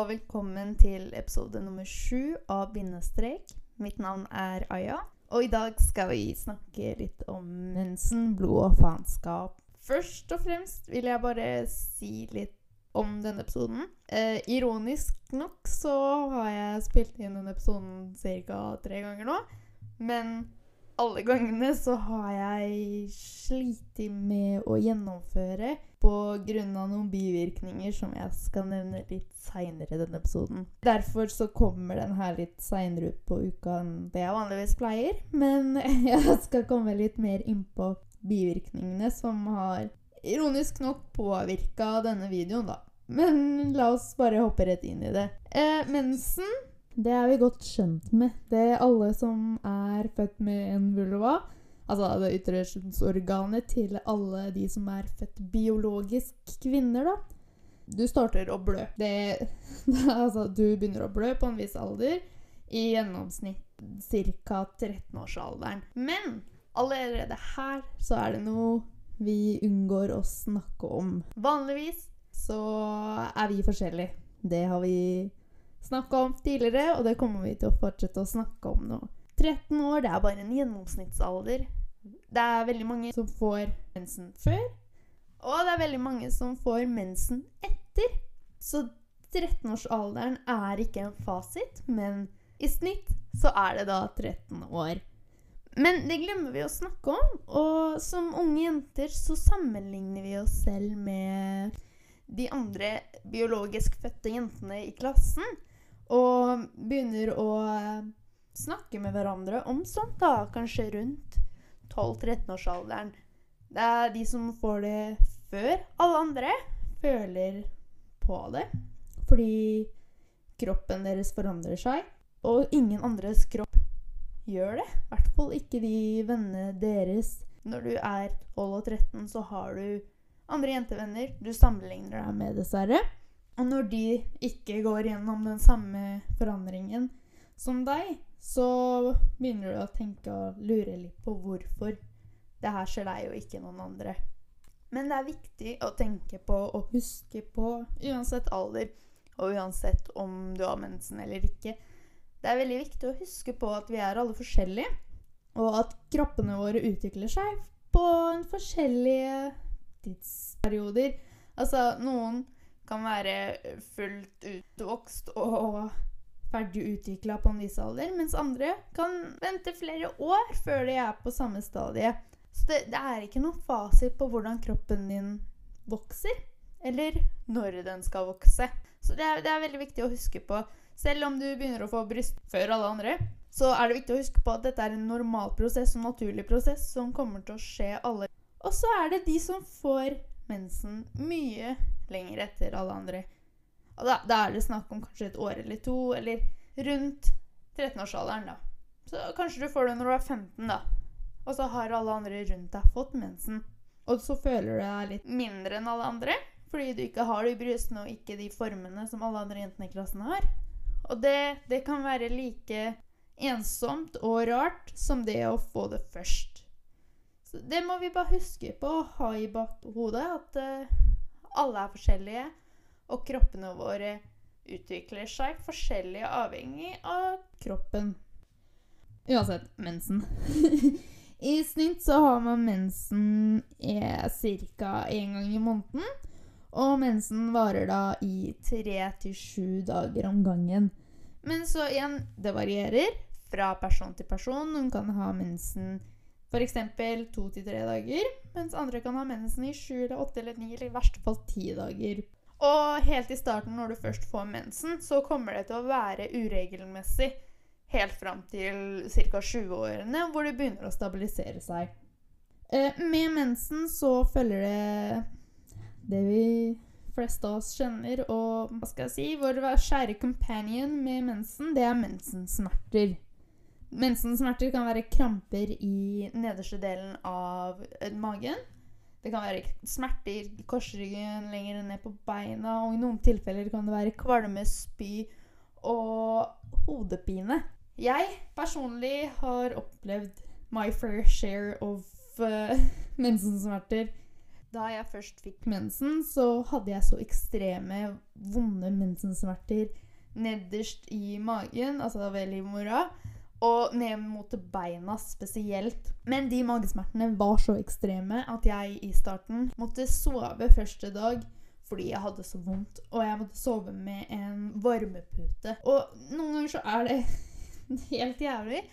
og velkommen til episode nummer sju av Bindestrek. Mitt navn er Aya, og i dag skal vi snakke litt om mensen, blod og faenskap. Først og fremst vil jeg bare si litt om denne episoden. Eh, ironisk nok så har jeg spilt inn denne episoden ca. tre ganger nå. Men alle gangene så har jeg slitt med å gjennomføre pga. noen bivirkninger som jeg skal nevne litt seinere i denne episoden. Derfor så kommer den her litt seinere ut på uka enn det jeg vanligvis pleier. Men jeg skal komme litt mer innpå bivirkningene som har ironisk nok påvirka denne videoen, da. Men la oss bare hoppe rett inn i det. Eh, mensen det er vi godt kjent med. Det er alle som er født med en vulva. Altså det ytre kjønnsorganet til alle de som er født biologisk kvinner, da. Du starter å blø. Det, det, altså, du begynner å blø på en viss alder. I gjennomsnitt ca. 13-årsalderen. Men allerede her så er det noe vi unngår å snakke om. Vanligvis så er vi forskjellige. Det har vi snakka om tidligere, og det kommer vi til å fortsette å snakke om nå. 13 år det er bare en gjennomsnittsalder. Det er veldig mange som får mensen før, og det er veldig mange som får mensen etter. Så 13-årsalderen er ikke en fasit, men i snitt så er det da 13 år. Men det glemmer vi å snakke om, og som unge jenter så sammenligner vi oss selv med de andre biologisk fødte jentene i klassen. Og begynner å eh, snakke med hverandre om sånt, da. Kanskje rundt 12-13-årsalderen. Det er de som får det før alle andre, føler på det. Fordi kroppen deres forandrer seg. Og ingen andres kropp gjør det. I hvert fall ikke de vennene deres. Når du er 12 og 13, så har du andre jentevenner du sammenligner deg med, dessverre. Og når de ikke går gjennom den samme forandringen som deg, så begynner du å tenke og lure litt på hvorfor det her skjer deg og ikke noen andre. Men det er viktig å tenke på og huske på, uansett alder og uansett om du har mensen eller ikke. Det er veldig viktig å huske på at vi er alle forskjellige, og at kroppene våre utvikler seg på forskjellige tidsperioder. Altså, noen kan være fullt utvokst og ferdig utvikla på en viss alder, mens andre kan vente flere år før de er på samme stadie. Så det, det er ikke noen fasit på hvordan kroppen din vokser, eller når den skal vokse. Så det er, det er veldig viktig å huske på. Selv om du begynner å få bryst før alle andre, så er det viktig å huske på at dette er en normal prosess og naturlig prosess som kommer til å skje alle. Og så er det de som får mensen mye lenger etter alle andre. Og da, da, er det snakk om kanskje et år eller to, eller rundt 13-årsalderen, da. Så kanskje du får det når du er 15, da. Og så har alle andre rundt deg fått mensen. Og så føler du deg litt mindre enn alle andre, fordi du ikke har de brystene og ikke de formene som alle andre jentene i klassen har. Og det, det kan være like ensomt og rart som det å få det først. Så det må vi bare huske på å ha i bakhodet, at uh, alle er forskjellige, og kroppene våre utvikler seg forskjellig avhengig av kroppen. Uansett mensen. I snitt så har man mensen ca. én gang i måneden. Og mensen varer da i tre til sju dager om gangen. Men så igjen, det varierer fra person til person. Noen kan ha mensen F.eks. to til tre dager, mens andre kan ha mensen i sju eller åtte eller ni, eller i verste fall ti dager. Og helt i starten, når du først får mensen, så kommer det til å være uregelmessig helt fram til ca. 20-årene, hvor det begynner å stabilisere seg. Eh, med mensen så følger det det vi fleste av oss kjenner, og hva skal jeg si, vår kjære companion med mensen, det er mensensmerter. Mensensmerter kan være kramper i nederste delen av magen. Det kan være smerter i korsryggen, lenger ned på beina, og i noen tilfeller kan det være kvalme, spy og hodepine. Jeg personlig har opplevd my fair share of uh, mensensmerter. Da jeg først fikk mensen, så hadde jeg så ekstreme vonde mensensmerter nederst i magen, altså ved livmora, og ned mot beina spesielt. Men de magesmertene var så ekstreme at jeg i starten måtte sove første dag fordi jeg hadde så vondt, og jeg måtte sove med en varmepute. Og noen ganger så er det helt jævlig,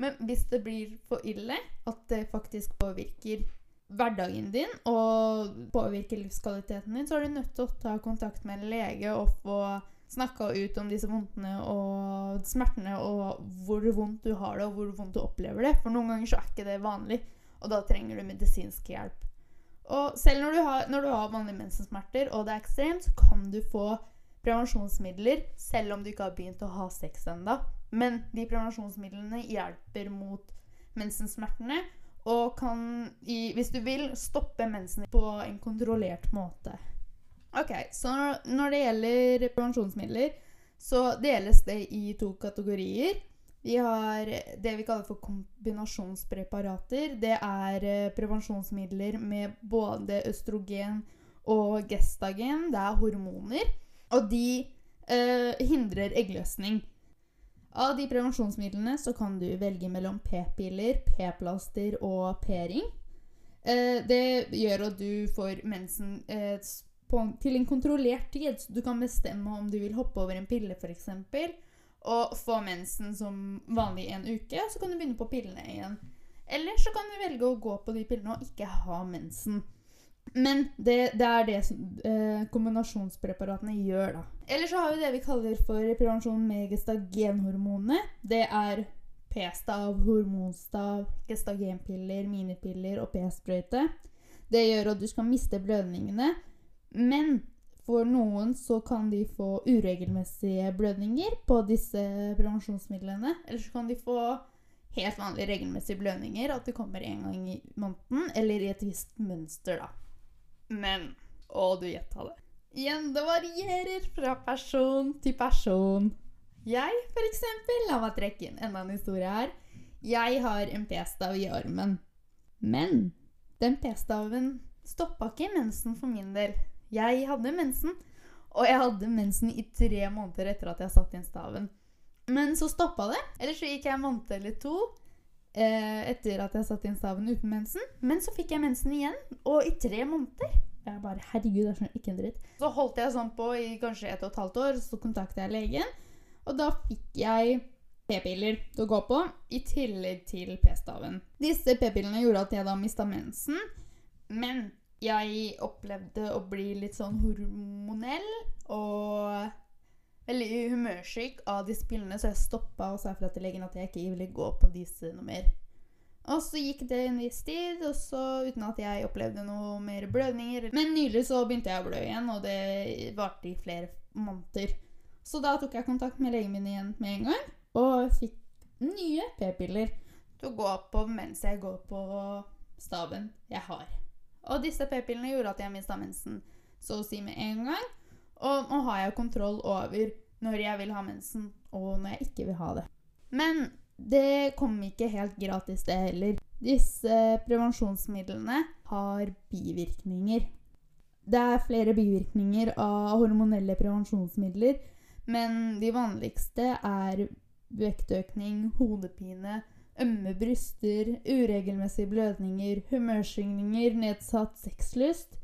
men hvis det blir for ille at det faktisk påvirker hverdagen din og påvirker livskvaliteten din, så er du nødt til å ta kontakt med en lege og få snakka ut om disse vondtene og smertene og hvor vondt du har det, og hvor vondt du opplever det. For noen ganger så er ikke det vanlig, og da trenger du medisinsk hjelp. Og selv når du har, når du har vanlige mensensmerter og det er ekstremt, så kan du få prevensjonsmidler selv om du ikke har begynt å ha sex ennå. Men de prevensjonsmidlene hjelper mot mensensmertene og kan, i, hvis du vil, stoppe mensen på en kontrollert måte. Ok, Så når det gjelder prevensjonsmidler, så deles det i to kategorier. Vi har det vi kaller for kombinasjonspreparater. Det er eh, prevensjonsmidler med både østrogen og gestagen. Det er hormoner. Og de eh, hindrer eggløsning. Av de prevensjonsmidlene så kan du velge mellom p-piller, p-plaster og p-ring. Eh, det gjør at du får mensen eh, på, til en kontrollert tid. Så du kan bestemme om du vil hoppe over en pille, f.eks og få mensen som vanlig i en uke, så kan du begynne på pillene igjen. Eller så kan du velge å gå på de pillene og ikke ha mensen. Men det, det er det som eh, kombinasjonspreparatene gjør, da. Eller så har vi det vi kaller for prevensjon med gestagenhormonene. Det er p-stav, hormonstav, gestagenpiller, minipiller og p-sprøyte. Det gjør at du skal miste blødningene. Men for noen så kan de få uregelmessige blødninger på disse prevensjonsmidlene. Eller så kan de få helt vanlige regelmessige blødninger, at det kommer en gang i måneden, eller i et visst mønster, da. Men Å, du gjetta det. Igjen, det varierer fra person til person. Jeg, for eksempel, la meg trekke inn enda en historie her. Jeg har en p-stav i armen. Men den p-staven stoppa ikke mensen for min del. Jeg hadde mensen, og jeg hadde mensen i tre måneder etter at jeg satt inn staven. Men så stoppa det. Eller så gikk jeg en måned eller to eh, etter at jeg satt inn staven uten mensen. Men så fikk jeg mensen igjen, og i tre måneder. Jeg bare, herregud, det er sånn ikke en dritt. Så holdt jeg sånn på i kanskje et og et halvt år, så kontakta jeg legen. Og da fikk jeg p-piller til å gå på, i tillegg til p-staven. Disse p-pillene gjorde at jeg da mista mensen. Men jeg opplevde å bli litt sånn hormonell og veldig humørsyk av disse pillene, så jeg stoppa og sa fra til legen at jeg ikke ville gå på disse noe mer. Og så gikk det en viss tid, og så uten at jeg opplevde noe mer blødninger. Men nylig så begynte jeg å blø igjen, og det varte i flere måneder. Så da tok jeg kontakt med legen min igjen med en gang, og fikk nye p-piller til å gå på mens jeg går på staben jeg har. Og disse p-pillene gjorde at jeg mista mensen så å si med en gang. Og nå har jeg kontroll over når jeg vil ha mensen, og når jeg ikke vil ha det. Men det kom ikke helt gratis, det heller. Disse prevensjonsmidlene har bivirkninger. Det er flere bivirkninger av hormonelle prevensjonsmidler, men de vanligste er vektøkning, hodepine, ømme bryster, uregelmessige blødninger, humørsvingninger, nedsatt sexlyst,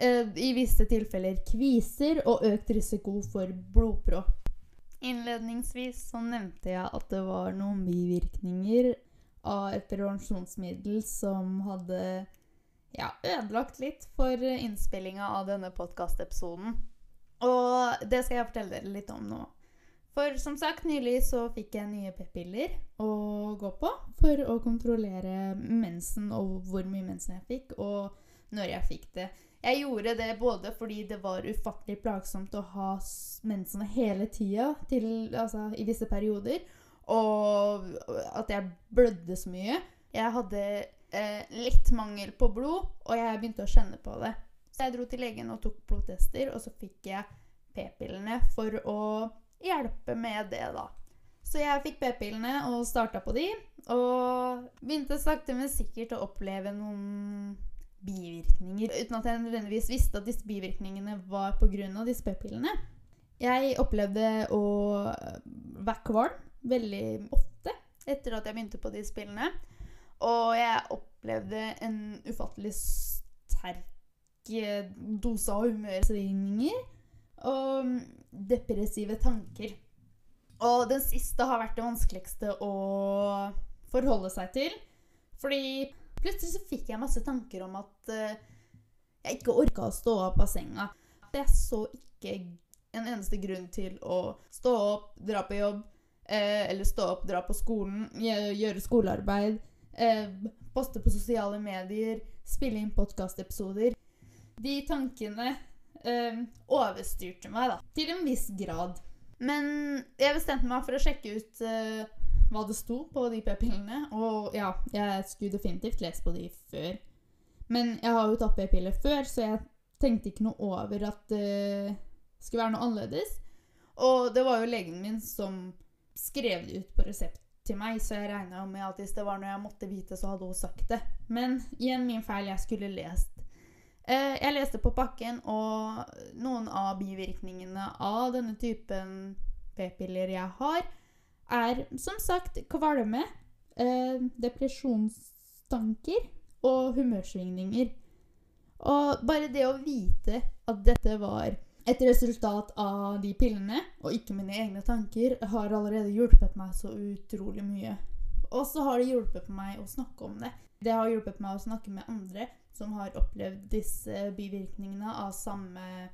eh, i visse tilfeller kviser og økt risiko for blodpropp. Innledningsvis så nevnte jeg at det var noen bivirkninger av et prevensjonsmiddel som hadde ja, ødelagt litt for innspillinga av denne podkastepisoden. Og det skal jeg fortelle dere litt om nå. For som sagt, nylig så fikk jeg nye p-piller å gå på for å kontrollere mensen og hvor mye mensen jeg fikk, og når jeg fikk det. Jeg gjorde det både fordi det var ufattelig plagsomt å ha mensen hele tida altså, i visse perioder, og at jeg blødde så mye. Jeg hadde eh, litt mangel på blod, og jeg begynte å kjenne på det. Så jeg dro til legen og tok blodtester, og så fikk jeg p-pillene for å hjelpe med det, da. Så jeg fikk p-pillene og starta på de. Og begynte sakte, men sikkert å oppleve noen bivirkninger, uten at jeg nødvendigvis visste at disse bivirkningene var pga. disse p-pillene. Jeg opplevde å være kvalm veldig ofte etter at jeg begynte på de spillene. Og jeg opplevde en ufattelig sterk dose av humørsvingninger og depressive tanker. Og den siste har vært det vanskeligste å forholde seg til. Fordi plutselig så fikk jeg masse tanker om at uh, jeg ikke orka å stå opp av senga. Jeg så ikke en eneste grunn til å stå opp, dra på jobb, uh, eller stå opp, dra på skolen, gjøre skolearbeid, uh, poste på sosiale medier, spille inn podkastepisoder. De tankene overstyrte meg, da. Til en viss grad. Men jeg bestemte meg for å sjekke ut øh, hva det sto på de p-pillene. Og ja, jeg skulle definitivt lest på de før. Men jeg har jo tatt p-piller før, så jeg tenkte ikke noe over at det skulle være noe annerledes. Og det var jo legen min som skrev det ut på resept til meg, så jeg regna med at hvis det var noe jeg måtte vite, så hadde hun sagt det. Men igjen min feil. Jeg skulle lest jeg leste på pakken, og noen av bivirkningene av denne typen p-piller jeg har, er som sagt kvalme, eh, depresjonstanker og humørsvingninger. Og bare det å vite at dette var et resultat av de pillene, og ikke mine egne tanker, har allerede hjulpet meg så utrolig mye. Og så har det hjulpet meg å snakke om det. Det har hjulpet meg å snakke med andre som har opplevd disse bivirkningene av samme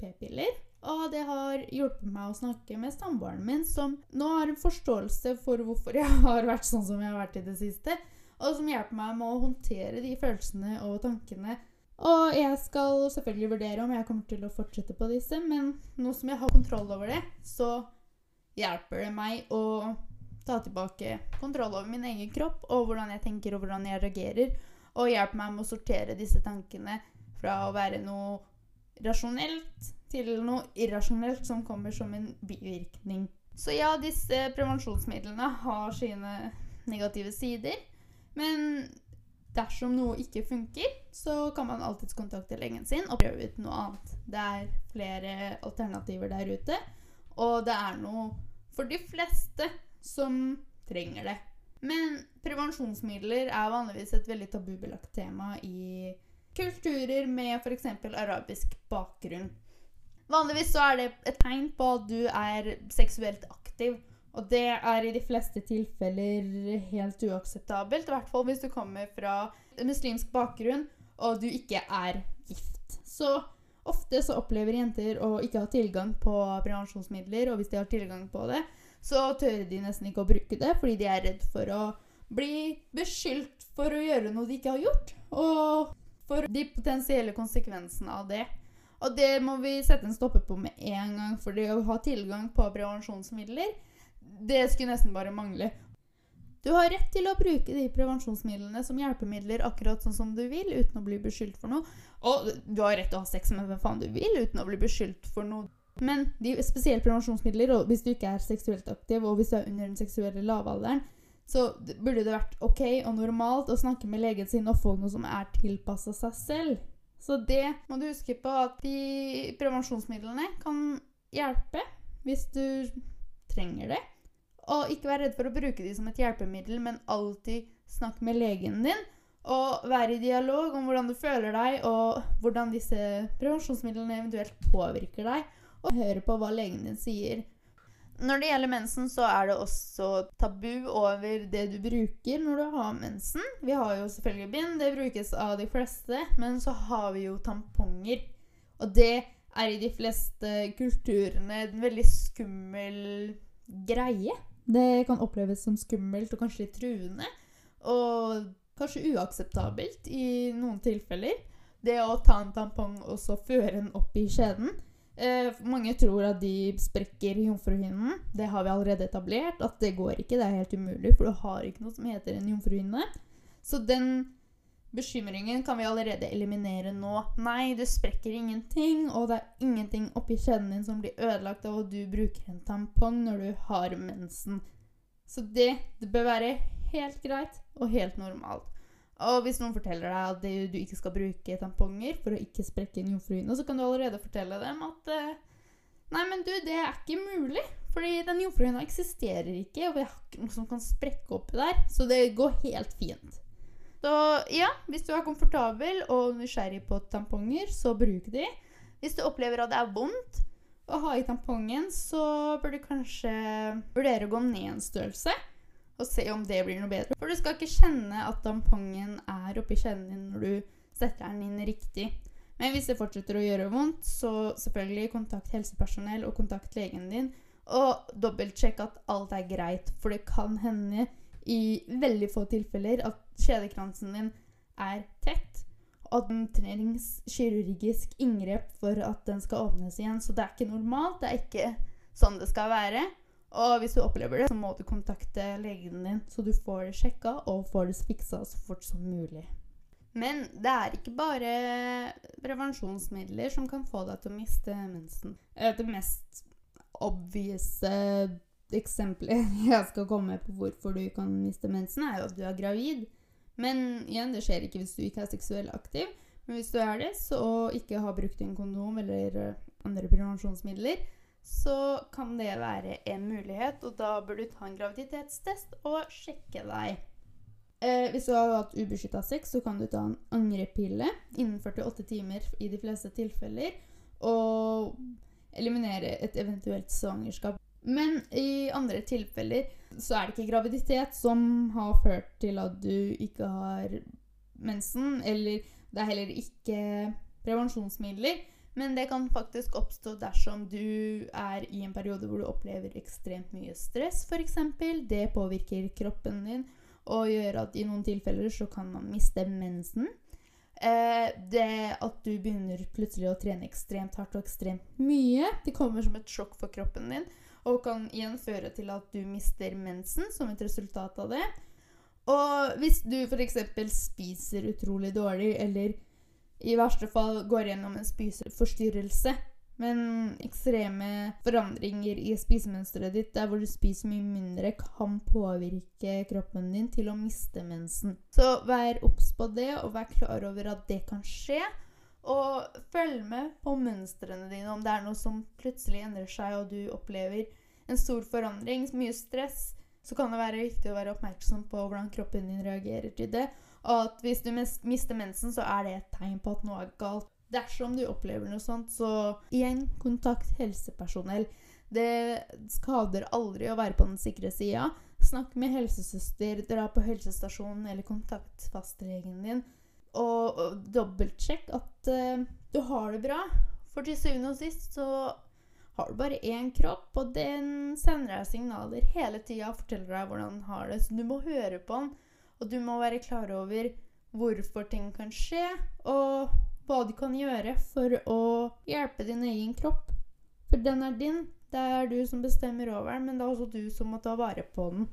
p-piller. Og det har hjulpet meg å snakke med samboeren min, som nå har en forståelse for hvorfor jeg har vært sånn som jeg har vært i det siste. Og som hjelper meg med å håndtere de følelsene og tankene. Og jeg skal selvfølgelig vurdere om jeg kommer til å fortsette på disse, men nå som jeg har kontroll over det, så hjelper det meg å ta tilbake kontroll over min egen kropp og hvordan jeg tenker og hvordan jeg reagerer og hjelper meg med å sortere disse tankene fra å være noe rasjonelt til noe irrasjonelt som kommer som en bivirkning. Så ja, disse prevensjonsmidlene har sine negative sider. Men dersom noe ikke funker, så kan man alltids kontakte legen sin og prøve ut noe annet. Det er flere alternativer der ute, og det er noe for de fleste som trenger det. Men prevensjonsmidler er vanligvis et veldig tabubelagt tema i kulturer med f.eks. arabisk bakgrunn. Vanligvis så er det et tegn på at du er seksuelt aktiv. Og det er i de fleste tilfeller helt uakseptabelt. I hvert fall hvis du kommer fra muslimsk bakgrunn og du ikke er gift. Så ofte så opplever jenter å ikke ha tilgang på prevensjonsmidler, og hvis de har tilgang på det, så tør de nesten ikke å bruke det fordi de er redd for å bli beskyldt for å gjøre noe de ikke har gjort. Og for de potensielle konsekvensene av det. Og det må vi sette en stopper på med en gang. For det å ha tilgang på prevensjonsmidler, det skulle nesten bare mangle. Du har rett til å bruke de prevensjonsmidlene som hjelpemidler akkurat sånn som du vil, uten å bli beskyldt for noe. Og du har rett til å ha sex med hvem faen du vil, uten å bli beskyldt for noe. Men de spesielt prevensjonsmidler, og hvis du ikke er seksuelt aktiv, og hvis du er under den seksuelle lavalderen, så burde det vært ok og normalt å snakke med legen sin og få noe som er tilpassa seg selv. Så det må du huske på at de prevensjonsmidlene kan hjelpe hvis du trenger det. Og ikke vær redd for å bruke de som et hjelpemiddel, men alltid snakk med legen din. Og være i dialog om hvordan du føler deg, og hvordan disse prevensjonsmidlene eventuelt påvirker deg og høre på hva legen din sier. Når det gjelder mensen, så er det også tabu over det du bruker når du har mensen. Vi har jo selvfølgelig bind, det brukes av de fleste, men så har vi jo tamponger. Og det er i de fleste kulturene en veldig skummel greie. Det kan oppleves som skummelt og kanskje litt truende. Og kanskje uakseptabelt i noen tilfeller. Det å ta en tampong og så føre den opp i skjeden Eh, mange tror at de sprekker jomfruhinnen. Det har vi allerede etablert. At det går ikke. Det er helt umulig, for du har ikke noe som heter en jomfruhinne. Så den bekymringen kan vi allerede eliminere nå. Nei, du sprekker ingenting, og det er ingenting oppi kjeden din som blir ødelagt av at du bruker en tampong når du har mensen. Så det, det bør være helt greit og helt normalt. Og hvis noen forteller deg at du, ikke skal bruke tamponger for å ikke sprekke en jomfruhinne, så kan du allerede fortelle dem at eh, Nei, men du, det er ikke mulig. Fordi den jomfruhinna eksisterer ikke, og vi har ikke noe som kan sprekke oppi der. Så det går helt fint. Så ja, hvis du er komfortabel og nysgjerrig på tamponger, så bruk de. Hvis du opplever at det er vondt å ha i tampongen, så bør du kanskje vurdere å gå ned en størrelse og se om det blir noe bedre. For du skal ikke kjenne at tampongen er oppi kjeden din når du setter den inn riktig. Men hvis det fortsetter å gjøre vondt, så selvfølgelig kontakt helsepersonell og kontakt legen din. Og dobbeltsjekk at alt er greit, for det kan hende i veldig få tilfeller at kjedekransen din er tett. Og at den trengs kirurgisk inngrep for at den skal åpnes igjen. Så det er ikke normalt. Det er ikke sånn det skal være. Og hvis du opplever det, så må du kontakte legen din, så du får det sjekka og får det fiksa så fort som mulig. Men det er ikke bare prevensjonsmidler som kan få deg til å miste mensen. Eh, det mest obvious eksempelet jeg skal komme med på hvorfor du kan miste mensen, er jo at du er gravid. Men igjen, det skjer ikke hvis du ikke er seksuelt aktiv. Men hvis du er det, så ikke har brukt en kondom eller eh, andre prevensjonsmidler, så kan det være en mulighet, og da bør du ta en graviditetstest og sjekke deg. Eh, hvis du har hatt ubeskytta sex, så kan du ta en angrepille innen 48 timer i de fleste tilfeller. Og eliminere et eventuelt svangerskap. Men i andre tilfeller så er det ikke graviditet som har ført til at du ikke har mensen. Eller det er heller ikke prevensjonsmidler. Men det kan faktisk oppstå dersom du er i en periode hvor du opplever ekstremt mye stress, f.eks. Det påvirker kroppen din og gjør at i noen tilfeller så kan man miste mensen. Eh, det at du begynner plutselig å trene ekstremt hardt og ekstremt mye, det kommer som et sjokk for kroppen din og kan igjen føre til at du mister mensen som et resultat av det. Og hvis du f.eks. spiser utrolig dårlig, eller i verste fall går gjennom en spiseforstyrrelse, men ekstreme forandringer i spisemønsteret ditt der hvor du spiser mye mindre, kan påvirke kroppen din til å miste mensen. Så vær obs på det, og vær klar over at det kan skje. Og følg med på mønstrene dine om det er noe som plutselig endrer seg, og du opplever en stor forandring, mye stress, så kan det være viktig å være oppmerksom på hvordan kroppen din reagerer til det. Og at hvis du mister mensen, så er det et tegn på at noe er galt. Dersom du opplever noe sånt, så igjen kontakt helsepersonell. Det skader aldri å være på den sikre sida. Snakk med helsesøster, dra på helsestasjonen eller kontakt fastlegen din. Og, og dobbeltsjekk at uh, du har det bra. For til syvende og sist så har du bare én kropp, og den sender deg signaler hele tida og forteller deg hvordan den har det. Så du må høre på den, og du må være klar over hvorfor ting kan skje. Og hva du kan gjøre for å hjelpe din egen kropp. For den er din. Det er du som bestemmer over den, men det er også du som må ta vare på den.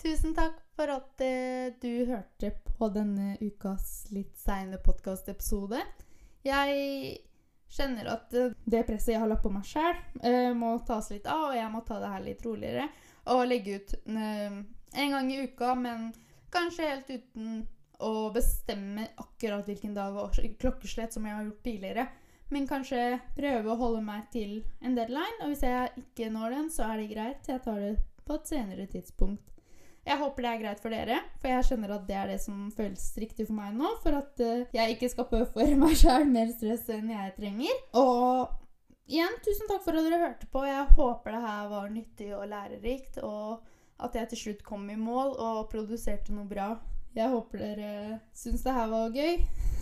Tusen takk for at eh, du hørte på denne ukas litt seine podkastepisode. Jeg kjenner at eh, det presset jeg har lagt på meg sjøl, eh, må tas litt av, og jeg må ta det her litt roligere. Og legge ut eh, en gang i uka, men kanskje helt uten å bestemme akkurat hvilken dag og klokkeslett som jeg har gjort tidligere. Men kanskje prøve å holde meg til en deadline. Og hvis jeg ikke når den, så er det greit. Jeg tar det på et senere tidspunkt. Jeg håper det er greit for dere, for jeg skjønner at det er det som føles riktig for meg nå. For at uh, jeg ikke skal påføre meg sjøl mer stress enn jeg trenger. Og igjen, tusen takk for at dere hørte på. Jeg håper det her var nyttig og lærerikt. Og at jeg til slutt kom i mål og produserte noe bra jeg håper dere syns det her var gøy.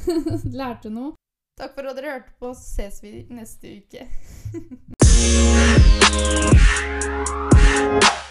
Lærte noe. Takk for at dere hørte på. Så ses vi neste uke.